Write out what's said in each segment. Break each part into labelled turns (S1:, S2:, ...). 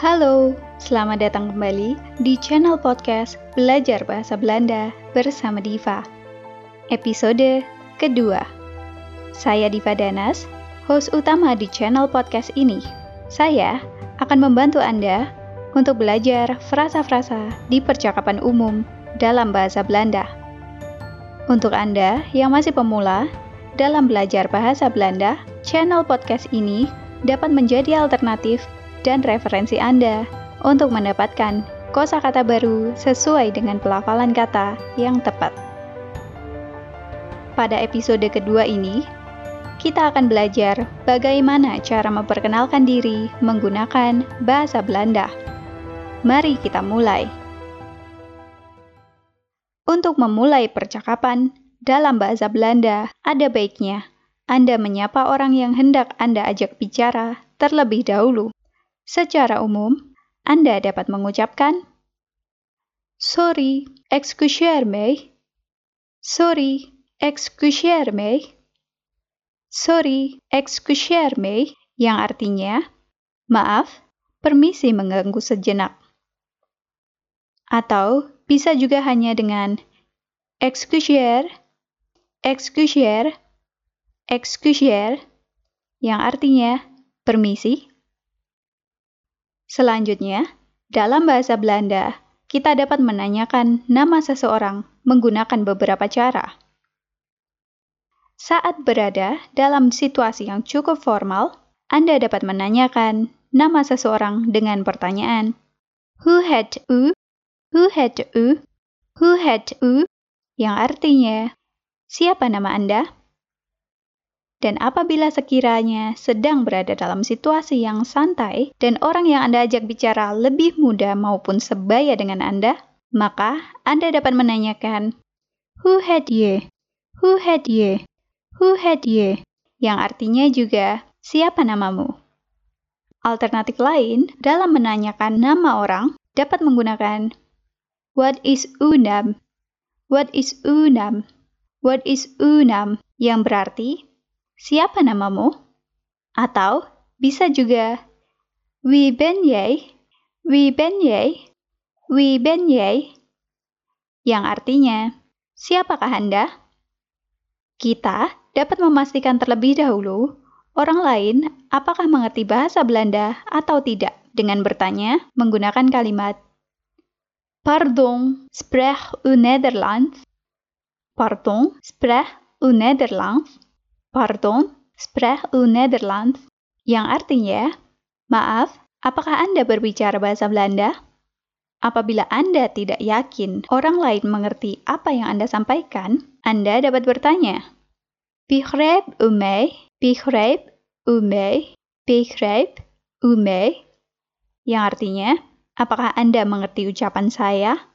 S1: Halo, selamat datang kembali di channel podcast Belajar Bahasa Belanda bersama Diva. Episode kedua. Saya Diva Danas, host utama di channel podcast ini. Saya akan membantu Anda untuk belajar frasa-frasa di percakapan umum dalam bahasa Belanda. Untuk Anda yang masih pemula dalam belajar bahasa Belanda, channel podcast ini dapat menjadi alternatif dan referensi Anda untuk mendapatkan kosakata baru sesuai dengan pelafalan kata yang tepat. Pada episode kedua ini, kita akan belajar bagaimana cara memperkenalkan diri menggunakan bahasa Belanda. Mari kita mulai. Untuk memulai percakapan dalam bahasa Belanda, ada baiknya Anda menyapa orang yang hendak Anda ajak bicara terlebih dahulu. Secara umum, Anda dapat mengucapkan Sorry, excusez-moi. Sorry, excusez-moi. Sorry, excusez-moi yang artinya maaf, permisi mengganggu sejenak. Atau bisa juga hanya dengan excusez, excusez, excusez yang artinya permisi. Selanjutnya, dalam bahasa Belanda, kita dapat menanyakan nama seseorang menggunakan beberapa cara. Saat berada dalam situasi yang cukup formal, Anda dapat menanyakan nama seseorang dengan pertanyaan Who had u? Who had u? Who had u? Yang artinya, siapa nama Anda? Dan apabila sekiranya sedang berada dalam situasi yang santai dan orang yang Anda ajak bicara lebih muda maupun sebaya dengan Anda, maka Anda dapat menanyakan, Who had you? Who had you? Who had you? Yang artinya juga, siapa namamu? Alternatif lain dalam menanyakan nama orang dapat menggunakan What is unam? What is unam? What is unam? Yang berarti siapa namamu? Atau bisa juga Wie ben jij? Wie ben jij? Wie ben jij? Yang artinya, siapakah Anda? Kita dapat memastikan terlebih dahulu orang lain apakah mengerti bahasa Belanda atau tidak dengan bertanya menggunakan kalimat Pardon, spreek u Nederlands? Pardon, spreek u Nederlands? Pardon, spreek u Nederlands? Yang artinya, maaf, apakah Anda berbicara bahasa Belanda? Apabila Anda tidak yakin orang lain mengerti apa yang Anda sampaikan, Anda dapat bertanya, Begrijp u mij? Begrijp u mij? Begrijp u mij? Yang artinya, apakah Anda mengerti ucapan saya?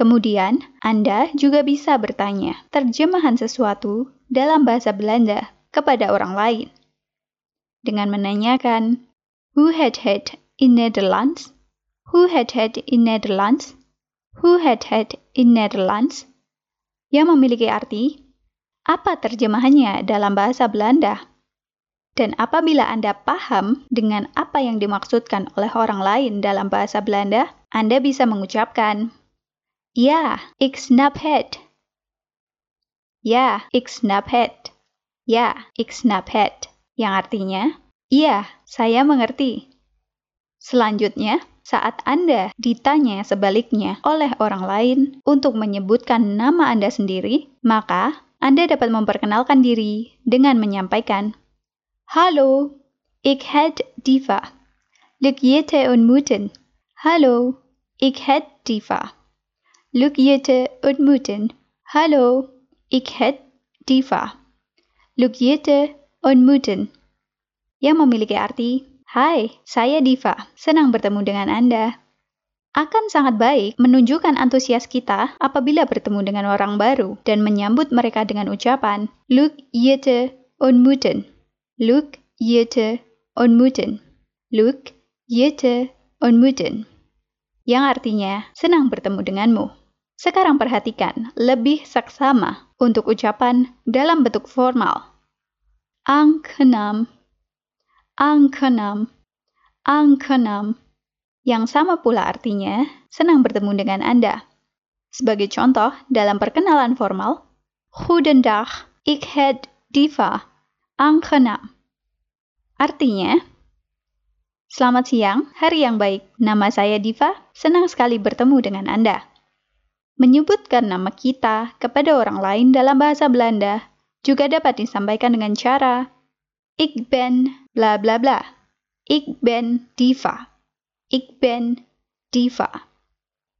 S1: Kemudian, Anda juga bisa bertanya terjemahan sesuatu dalam bahasa Belanda kepada orang lain. Dengan menanyakan, Who had had in Netherlands? Who had had in Netherlands? Who had had in Netherlands? Yang memiliki arti, apa terjemahannya dalam bahasa Belanda? Dan apabila Anda paham dengan apa yang dimaksudkan oleh orang lain dalam bahasa Belanda, Anda bisa mengucapkan, Ya, ik snap het. Ya, ik snap. Ya, ik snap. Yang artinya, iya, saya mengerti. Selanjutnya, saat Anda ditanya sebaliknya oleh orang lain untuk menyebutkan nama Anda sendiri, maka Anda dapat memperkenalkan diri dengan menyampaikan, Halo, ik het Diva. Luk jete ontmoeten. Halo, ik het Diva. Luk jete ontmoeten. Halo, ik het Diva. Jete ontmoeten. Yang memiliki arti, Hai, saya Diva. Senang bertemu dengan Anda. Akan sangat baik menunjukkan antusias kita apabila bertemu dengan orang baru dan menyambut mereka dengan ucapan Look jete ontmoeten. Look jete ontmoeten. Look jete ontmoeten. Yang artinya senang bertemu denganmu. Sekarang perhatikan lebih saksama untuk ucapan dalam bentuk formal. Aangenaam, aangenaam, aangenaam. yang sama pula artinya senang bertemu dengan Anda. Sebagai contoh, dalam perkenalan formal, Goedendag, ik het Diva, aangenaam. Artinya, Selamat siang, hari yang baik. Nama saya Diva, senang sekali bertemu dengan Anda. Menyebutkan nama kita kepada orang lain dalam bahasa Belanda juga dapat disampaikan dengan cara Ik ben bla bla bla. Ik ben Diva. Ik ben Diva.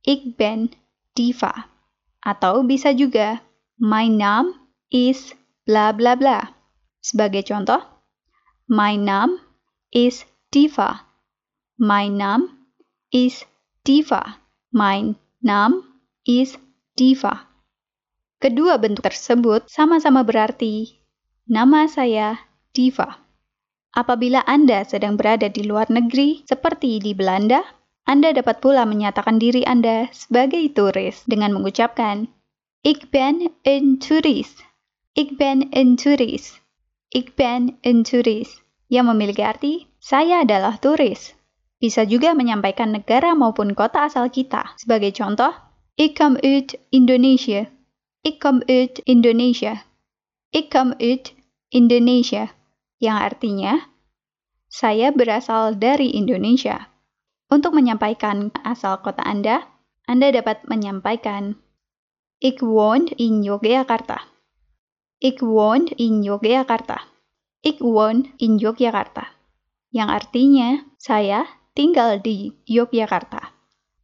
S1: Ik ben Diva. Atau bisa juga My name is bla bla bla. Sebagai contoh, My name is Diva. My name is Diva. My name is Diva. Kedua bentuk tersebut sama-sama berarti nama saya Diva. Apabila Anda sedang berada di luar negeri, seperti di Belanda, Anda dapat pula menyatakan diri Anda sebagai turis dengan mengucapkan Ik ben een toerist. Ik ben een toerist. Ik ben een toerist. Yang memiliki arti, saya adalah turis. Bisa juga menyampaikan negara maupun kota asal kita. Sebagai contoh, Ik kom uit Indonesia. Ik kom uit Indonesia. Ik kom uit Indonesia yang artinya saya berasal dari Indonesia. Untuk menyampaikan asal kota Anda, Anda dapat menyampaikan Ik woon in Yogyakarta. Ik woon in Yogyakarta. Ik woon in Yogyakarta. Yang artinya saya tinggal di Yogyakarta.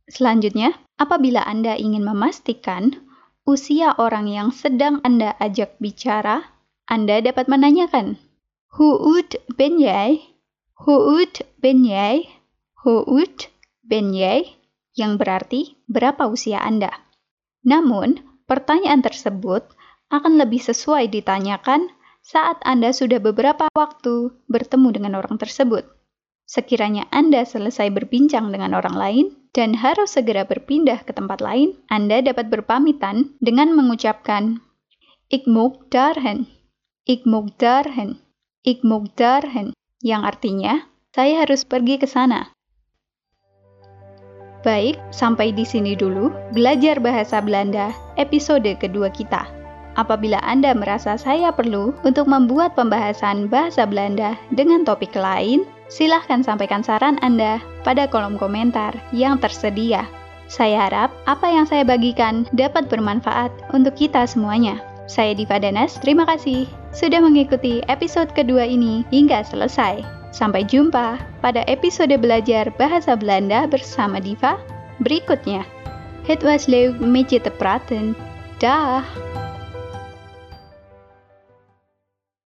S1: Selanjutnya, apabila Anda ingin memastikan usia orang yang sedang Anda ajak bicara, Anda dapat menanyakan, Hoe oud ben? Hoe oud ben? Hoe oud ben jij? Yang berarti berapa usia Anda. Namun, pertanyaan tersebut akan lebih sesuai ditanyakan saat Anda sudah beberapa waktu bertemu dengan orang tersebut. Sekiranya Anda selesai berbincang dengan orang lain dan harus segera berpindah ke tempat lain, Anda dapat berpamitan dengan mengucapkan Ik moet daarheen. Ik moet daarheen. Ik moet daarheen, yang artinya saya harus pergi ke sana. Baik, sampai di sini dulu belajar bahasa Belanda episode kedua kita. Apabila Anda merasa saya perlu untuk membuat pembahasan bahasa Belanda dengan topik lain, silahkan sampaikan saran Anda pada kolom komentar yang tersedia. Saya harap apa yang saya bagikan dapat bermanfaat untuk kita semuanya. Saya Diva Danas, terima kasih sudah mengikuti episode kedua ini hingga selesai. Sampai jumpa pada episode belajar bahasa Belanda bersama Diva berikutnya. Het was leuk met je te praten. Dag!